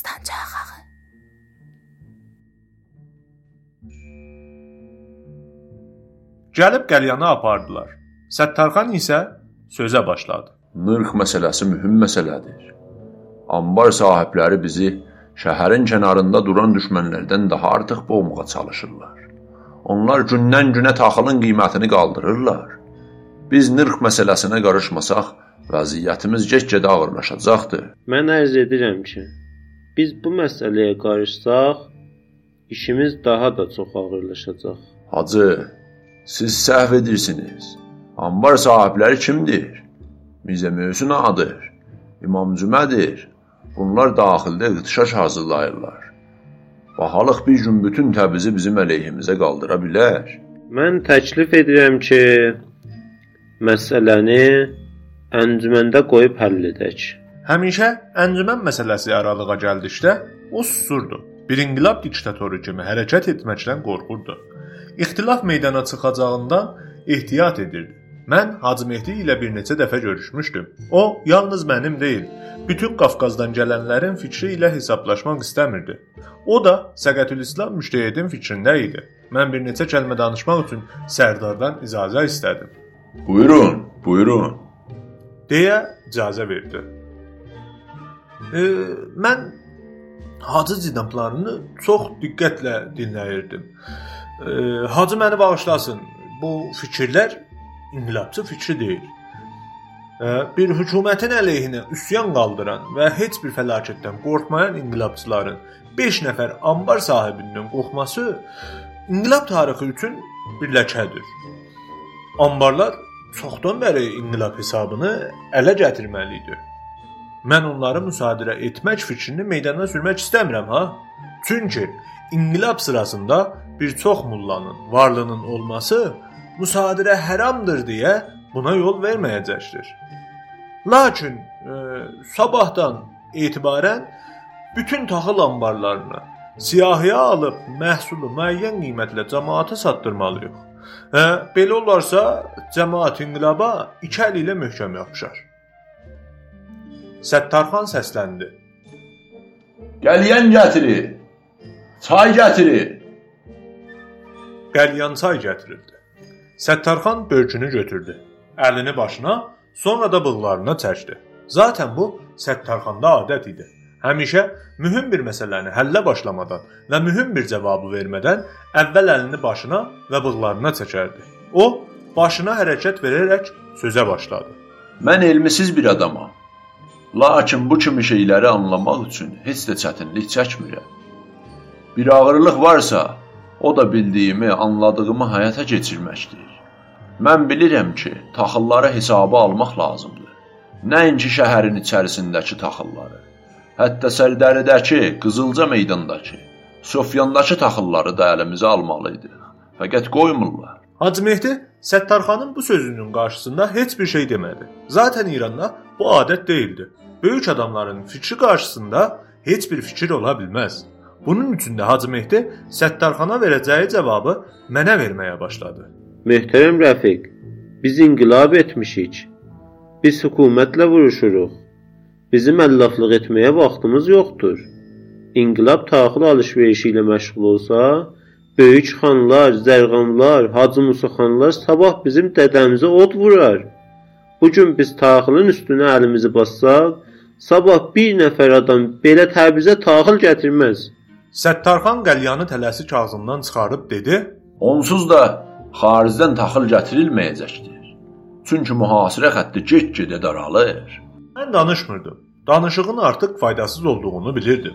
Dastanca axağı. Gəlib qəlyanı apardılar. Səttarxan isə sözə başladı. Nırx məsələsi mühüm məsələdir. Ambar sahibləri bizi şəhərin kənarında duran düşmənlərdən daha artıq boğmağa çalışırlar. Onlar gündən-günə taxılın qiymətini qaldırırlar. Biz nırx məsələsinə qarışmasaq, vəziyyətimiz get-gedə ağırlaşacaqdır. Mən ərz edirəm ki, biz bu məsələyə qarışsaq, işimiz daha da çox ağırlaşacaq. Hacı, siz səhv edirsiniz. Ambar sahibləri kimdir? Mirzə Möhsün ağadır, İmam Cümədir. Bunlar daxildə iqtişaş hazırlayırlar. Bahalıq bir gün bütün Təbrizi bizim əleyhimizə qaldıra bilər. Mən təklif edirəm ki, məsələni əncüməndə qoyub həll edək. Həmişə əncümən məsələsi aralığa gəldikdə o susurdu. Bir inqilab diktatoru kimi hərəkət etməkdən qorxurdu. İxtilaf meydana çıxacağından ehtiyat edirdi. Mən Hacı Mehdi ilə bir neçə dəfə görüşmüşdüm. O yalnız mənim deyil, bütün Qafqazdan gələnlərin fikri ilə hesablaşmaq istəmirdi. O da Səqətülislam müştəhidin fikrində idi. Mən bir neçə kəlmə danışmaq üçün Sərdardan icazə istədim. Buyurun, buyurun. deyə icazə verdi. E, mən Hacı cidablarını çox diqqətlə dinləyirdim. E, Hacı məni bağışlasın. Bu fikirlər inqilabçı fikri deyil. E, bir hökumətin əleyhinə üsyan qaldıran və heç bir fəlakətdən qorxmayan inqilabçıların 5 nəfər ambar sahibindən qorxması inqilab tarixi üçün bir ləkədir. Ambarlar çoxdan bəri inqilab hesabını ələ gətirməli idi. Mən onları müsadirə etmək fikrini meydana sürmək istəmirəm ha. Çünki inqilab sırasında bir çox mullanın varlığının olması müsadirə haramdır deyə buna yol verməyəcəkdir. Lakin e, sabahdan etibarən bütün taxıl anbarlarını siyahıya alıb məhsulu müəyyən qiymətlə cəmaata satdırmalıyıq. Hə, belə olarsa cəmaət inqilaba iki əli ilə möhkəm yapışar. Səttarxan səsləndi. Gəliyən gətirir. Çay gətirir. Qəlyan çay gətirildi. Səttarxan börkünü götürdü. Əlini başına, sonra da bığlarına çəkdi. Zaten bu Səttarxanda adət idi. Həmişə mühüm bir məsələni həllə başlamadan və mühüm bir cavabı vermədən əvvəl əlini başına və bığlarına çəkərdi. O, başına hərəkət verərək sözə başladı. Mən elmisiz bir adamam. Lakin bu kimi şeyləri anlamaq üçün heç də çətinlik çəkmirəm. Bir ağırlıq varsa, o da bildiyimi, anladığımı həyata keçirməkdir. Mən bilirəm ki, taxılları hesaba almaq lazımdır. Nəinki şəhərin içərisindəki taxılları, hətta Sərdəridəki, Qızılca meydandakı, Sofyandakı taxılları da əlimizə almalıydıq. Fəqət qoymurlar. Hacı Mehdi Səttarxanın bu sözünün qarşısında heç bir şey demədi. Zaten İranda bu adət deyildi. Böyük adamların fikri qarşısında heç bir fikir ola bilməz. Bunun üçün də Hacı Mehdi Səttarxana verəcəyi cavabı mənə verməyə başladı. Möhtərəm Rəfiq, biz inqilab etmişik. Biz hökumətlə vuruşuruq. Bizim əllaflıq etməyə vaxtımız yoxdur. İnqilab taxıl alış-verişi ilə məşğul olsa, böyük xanlar, zərğamlar, Hacı Musa xanlar sabah bizim dədəmizə od vurar. Bu gün biz taxılın üstünə əlimizi bassaq, sabah bir nəfər adam belə Təbrizə taxıl gətirməz. Səttarxan qəlyanı tələsik ağzından çıxarıb dedi: Onsuz da xaricdən taxıl gətirilməyəcəkdir. Çünki mühasirə xətti get-gedə daralır. Mən danışmırdım. Danışığın artıq faydasız olduğunu bilirdim.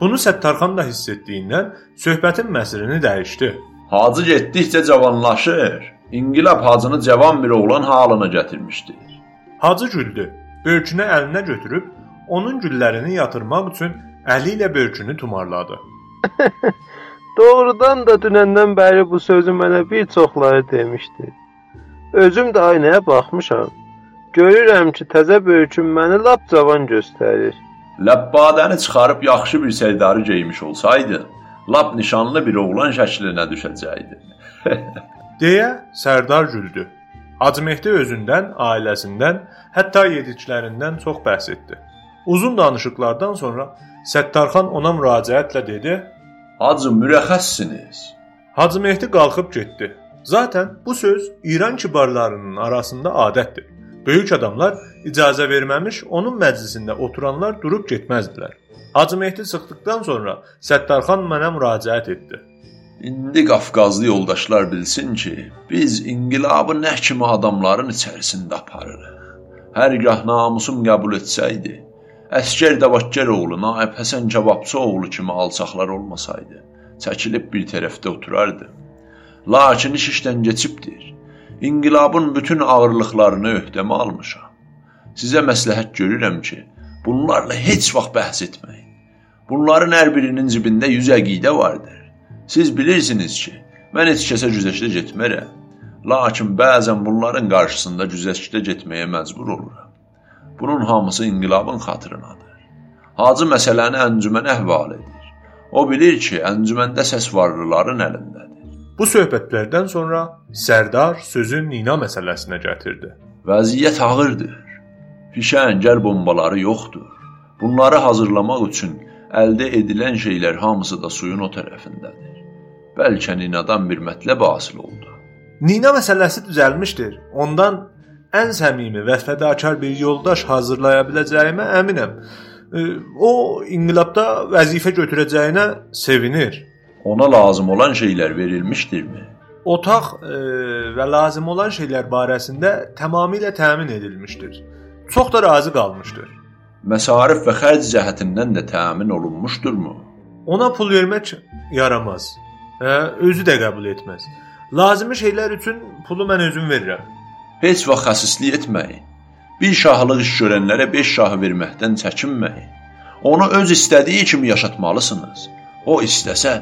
Bunu Səttarxan da hiss etdiyindən söhbətin məsəlini dəyişdi. Hacı getdikcə cavanlaşır. İnqilab hacını cavan bir oğlan halına gətirmişdir. Hacı güldü. Börkünü əlinə götürüb onun güllərini yatırmaq üçün əli ilə börkünü tumarladı. Doğrudan da dünəndən bəri bu sözü mənə bir çoxları demişdi. Özüm də aynaya baxmışam. Görürəm ki, təzə böyüküm məni lap cavan göstərir. Ləbbadəni çıxarıb yaxşı bir sərdarı geymiş olsaydı, lap nişanlı bir oğlan şəklinə düşəcəkdi. deyə Sərdar güldü. Hacı Mehdi özündən, ailəsindən, hətta yediklərindən çox bəhs etdi. Uzun danışıqlardan sonra Səttarxan ona müraciətlə dedi: "Hacı mürəxəssiniz." Hacı Mehdi qalxıb getdi. Zaten bu söz İran kibarlarının arasında adətdir. Böyük adamlar icazə verməmiş onun məclisində oturanlar durub getməzdilər. Hacı Mehdi çıxdıqdan sonra Səttarxan mənə müraciət etdi. İndi Qafqazlı yoldaşlar bilsin ki, biz inqilabı nə kimi adamların içərisində aparırıq. Hər gah namusum qəbul etsəydi, Əskər Davakar oğlu Naib Həsən Kebabçı oğlu kimi alçaqlar olmasaydı, çəkilib bir tərəfdə oturardı. Lakin iş işdən keçibdir. İnqilabın bütün ağırlıqlarını öhdəmə almışam. Sizə məsləhət görürəm ki, bunlarla heç vaxt bəhs etməyin. Bunların hər birinin cibində 100 əqidə vardır. Siz bilirsiniz ki, mən heç kəsə güzəştə getmərəm. Lakin bəzən bunların qarşısında güzəştə getməyə məcbur oluram. Bunun hamısı inqilabın xatırınadır. Hacı məsələni əncümənə həvalə edir. O bilir ki, əncüməndə səs varlıların əlindədir. Bu söhbətlərdən sonra Sərdar sözü Nina məsələsinə gətirdi. Vəziyyət ağırdır. Fişə əngəl bombaları yoxdur. Bunları hazırlamaq üçün əldə edilən şeylər hamısı da suyun o tərəfindədir. Bəlkə Ninadan bir mətləb hasil oldu. Nina məsələsi düzəlmişdir. Ondan ən səmimi və fədakar bir yoldaş hazırlaya biləcəyimə əminəm. O inqilabda vəzifə götürəcəyinə sevinir. Ona lazım olan şeylər verilmişdirmi? Otaq e, və lazım olan şeylər barəsində tamamilə təmin edilmişdir. Çox da razı qalmışdır. Məsarif və xərc cəhətindən də təmin olunmuşdurmu? Ona pul vermək yaramaz. Hə, özü də qəbul etməz. Lazımi şeylər üçün pulu mən özüm verirəm. Heç vaxt xəsislik etməyin. Bir şahlıq iş görənlərə 5 şahı verməkdən çəkinməyin. Onu öz istədiyi kimi yaşatmalısınız. O istəsə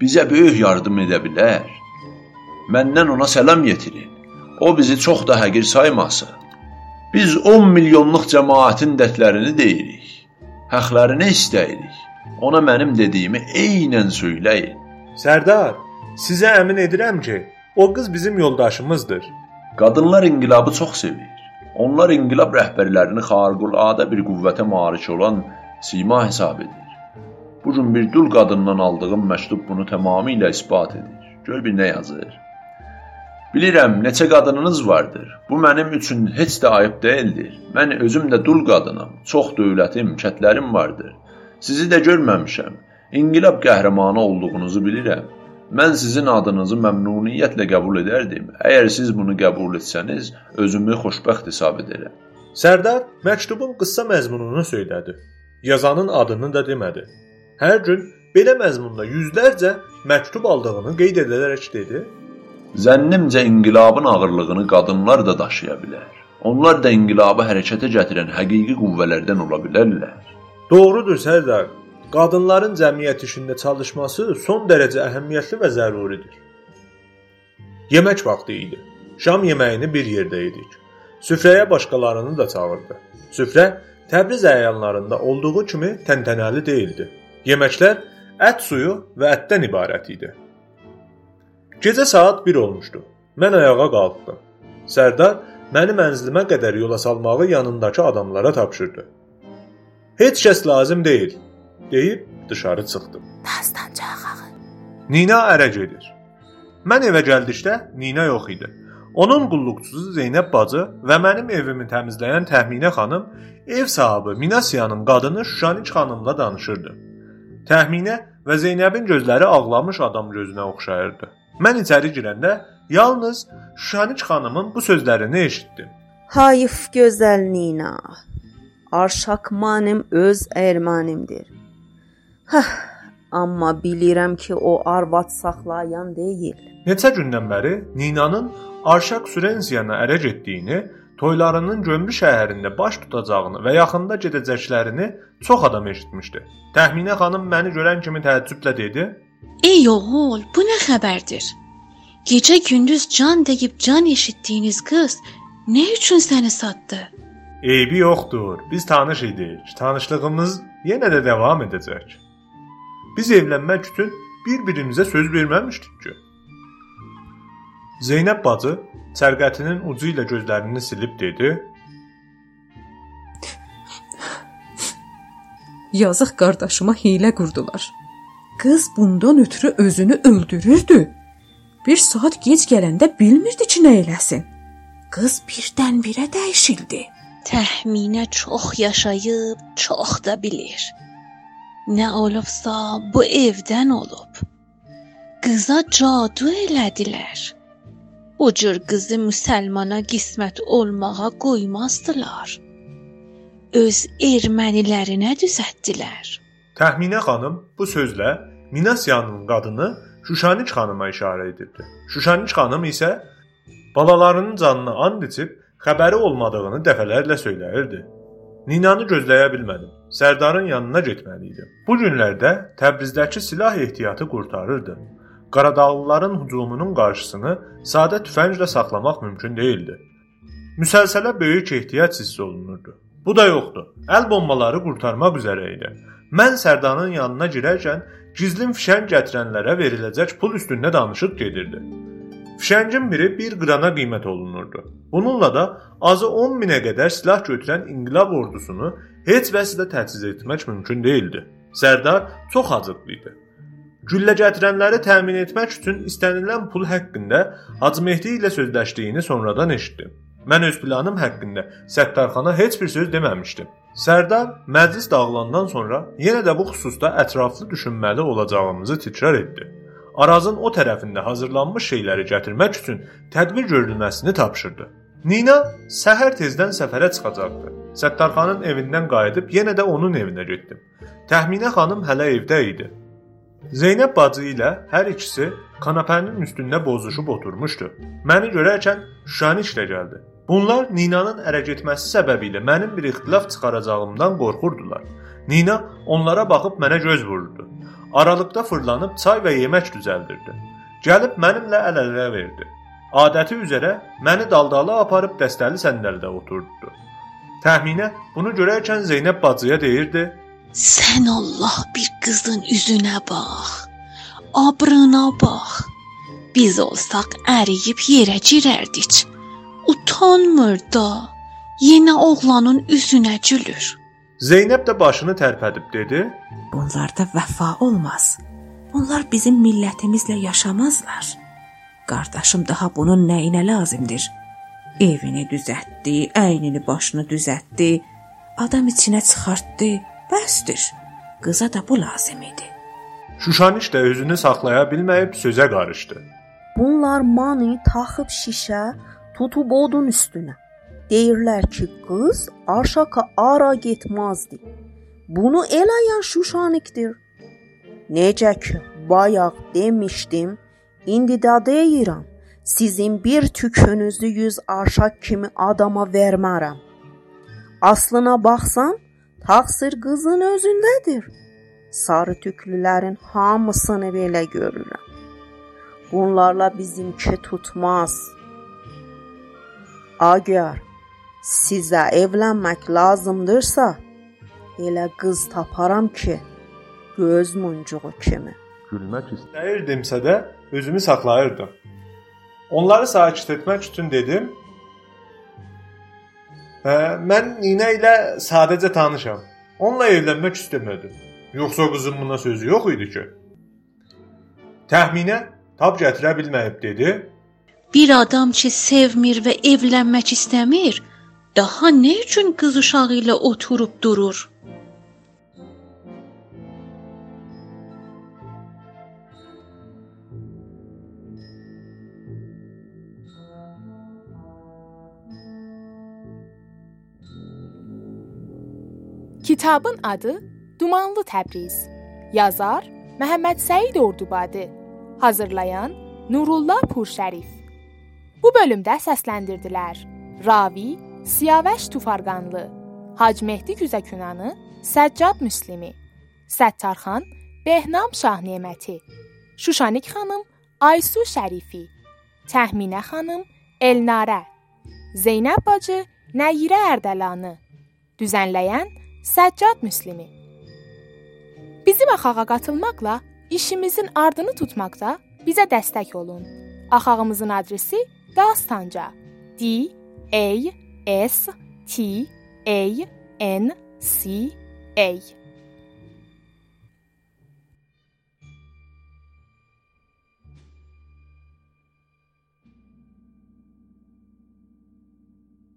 bizə böyük yardım edə bilər. Məndən ona səlam yetirin. O bizi çox da həqir saymasın. Biz 10 milyonluq cəmaətin dərdlərini deyirik. Həqlərini istəyirik. Ona mənim dediyimi eynən söyləyin. Sərdar, sizə əmin edirəm ki, o qız bizim yoldaşımızdır. Qadınlar inqilabı çox sevir. Onlar inqilab rəhbərlərini xariqüladə bir qüvvətə malik olan sima hesab edir. Bu gün bir dul qadından aldığım məktub bunu tamamilə isbat edir. Gör bir nə yazır. Bilirəm, neçə qadınınız vardır. Bu mənim üçün heç də ayıb deyildir. Mən özüm də dul qadınam. Çox dövlətim, kətlərim vardır. Sizi də görməmişəm. İnqilab qəhrəmanı olduğunuzu bilirəm. Mən sizin adınızı məmnuniyyətlə qəbul edərdim. Əgər siz bunu qəbul etsəniz, özümü xoşbəxt hesab edərəm. Sərdar məktubun qısa məzmununu söylədi. Yazanın adını da demədi. Hər gün belə məzmunda yüzlərcə məktub aldığını qeyd edərək dedi: Zənnimcə inqilabın ağırlığını qadınlar da daşıya bilər. Onlar da inqilabı hərəkətə gətirən həqiqi qüvvələrdən ola bilərlər. Doğrudur Sərdar. Qadınların cəmiyyət işində çalışması son dərəcə əhəmiyyətli və zəruridir. Yemək vaxtı idi. Şam yeməyini bir yerdə yedik. Süfrəyə başqalarını da çağırdı. Süfrə Təbriz əyanlarında olduğu kimi təntənəli deyildi. Yeməklər ət suyu və ətdən ibarət idi. Gecə saat 1 olmuşdu. Mən ayağa qalxdım. Sərdar məni mənzilimə qədər yola salmağı yanındakı adamlara tapşırdı. Heç kəs lazım deyil, deyib dışarı çıxdım. Dastancağı. Nina ərə gedir. Mən evə gəldikdə Nina yox idi. Onun qulluqçusu Zeynəb bacı və mənim evimi təmizləyən Təxminə xanım ev sahibi Minasiyanın qadını Şuşaniç xanımla danışırdı. Təxminə və Zeynəbin gözləri ağlamış adam gözünə oxşayırdı. Mən içəri girəndə yalnız Şuşaniç xanımın bu sözlərini eşitdim. Hayf gözəl Nina. Arşak mənim öz ərmanimdir. Həh, amma bilirəm ki, o arvad saxlayan deyil. Neçə gündən bəri Ninanın Arşak Sürensiyana ərə getdiyini, toylarının Gömrü şəhərində baş tutacağını və yaxında gedəcəklərini çox adam eşitmişdi. Təxminə xanım məni görən kimi təəccüblə dedi: "Ey oğul, bu nə xəbərdir? Gecə gündüz can deyib can eşitdiyiniz qız nə üçün səni satdı?" Eybi yoxdur. Biz tanış idik. Tanışlığımız yenə də davam edəcək. Biz evlənmək üçün bir-birimizə söz verməmişdik ki. Zeynəb bacı sərqətinin ucu ilə gözlərini silib dedi: Yazıq qardaşıma hiylə qurdular. Qız bundan ötürü özünü öldürürdü. Bir saat gec gələndə bilmirdi ki, nə eləsin. Qız birdən-birə dəyişildi. Təxminə çox yaşayıb, çox da bilir. Nə olubsa bu evdən olub. Qıza cadu elədilər. O cür qızı müsəlmana qismət olmağa qoymazdılar. Öz ermənilərinə düzəltdilər. Təxminə xanım bu sözlə Minasiyanın qadını Şuşaniç xanıma işarə edirdi. Şuşaniç xanım isə balalarının canına and içib xəbəri olmadığını dəfələrlə söyləyirdi. Ninanı gözləyə bilmədim. Sərdarın yanına getməli idim. Bu günlərdə Təbrizdəki silah ehtiyatı qurtarırdı. Qaradağlıların hücumunun qarşısını sadə tüfənglə saxlamaq mümkün değildi. Müsəlsələ böyük ehtiyac hiss olunurdu. Bu da yoxdur. Əl bombaları qurtarmaq üzrə idi. Mən Sərdanın yanına girərkən gizlin fişəng gətirənlərə veriləcək pul üstündə danışıb gedirdi. Fişəngin biri 1 qrana qiymət olunurdu. Bununla da azı 10 minə qədər silah götürən inqilab ordusunu heç vəsilə təchiz etmək mümkün değildi. Sərdar çox acıqlı idi. Güllə gətirənləri təmin etmək üçün istənilən pul haqqında Hacı Mehdi ilə sözləşdiyini sonradan eşitdim. Mən öz planım haqqında Səttarxana heç bir söz deməmişdim. Sərdar məclis dağılandan sonra yenə də bu xüsusda ətraflı düşünməli olacağımızı təkrar etdi. Arazın o tərəfində hazırlanmış şeyləri gətirmək üçün tədbir görülməsini tapşırdı. Nina səhər tezdən səfərə çıxacaqdı. Səttarxanın evindən qayıdıb yenə də onun evinə getdim. Təxminə xanım hələ evdə idi. Zeynəb bacı ilə hər ikisi kanapənin üstündə bozuşub oturmuşdu. Məni görərkən Şuşaniç də gəldi. Bunlar Ninanın ərə getməsi səbəbilə mənim bir ixtilaf çıxaracağımdan qorxurdular. Nina onlara baxıb mənə göz vururdu. Aralıqda fırlanıb çay və yemək düzəldirdi. Gəlib mənimlə əl-ələ verdi. Adəti üzrə məni daldala aparıb dəstəli səndəldə oturtdu. Təxminə bunu görərkən Zeynəb bacıya deyirdi: Sən Allah bir qızın üzünə bax. Abrına bax. Biz olsaq əriyib yerə girərdik. Utanmır da. Yenə oğlanın üzünə gülür. Zeynəb də başını tərpədib dedi: Bunlarda vəfa olmaz. Bunlar bizim millətimizlə yaşamazlar. Qardaşım daha bunun nəyinə lazımdır? Evini düzəltdi, əynini başını düzəltdi, adam içinə çıxartdı. Bəsdir. Qıza da bu lazım idi. Şuşaniç də özünü saxlaya bilməyib sözə qarışdı. Bunlar mani taxıb şişə, tutub odun üstünə. Deyirlər ki, qız arşaka ara getmazdı. Bunu eləyən Şuşanikdir. Necə ki, bayaq demişdim, indi də deyirəm. Sizin bir tükünüzü yüz arşak kimi adama vermərəm. Aslına baxsan, təqsir qızın özündədir. Sarı tüklülərin hamısını belə görürəm. Bunlarla bizimki tutmaz. Əgər sizə evlənmək lazımdırsa, elə qız taparam ki, göz muncuğu kimi. Gülmək istəyirdimsə də özümü saxlayırdım. Onları sakit etmək üçün dedim: "Hə, mən Nina ilə sadəcə tanışam. Onunla evlənmək istəmədim. Yoxsa qızın buna sözü yox idi ki?" Təxminə tab gətirə bilməyib dedi: Bir adam ki sevmir və evlənmək istəmir, daha nə üçün qız uşağı ilə oturub durur? Kitabın adı Dumanlı Təbriz. Yazar Məhəmməd Səid Ordubadi. Hazırlayan Nurullah Purşərif. Bu bölümdə səsləndirdilər: Ravi Siyavəş Tufarqanlı, Hac Mehdi Güzəkünanı, Səccad Müslimi, Səttarxan Behnam Şahneməti, Şuşanik xanım Aysu Şərifi, Təxminə xanım Elnarə, Zeynəb bacı Nəyirə Ərdəlanı, düzənləyən Səccad Müslimi. Bizim axağa qatılmaqla işimizin ardını tutmaqda bizə dəstək olun. Axağımızın adresi Dastanca. D A S T A N C A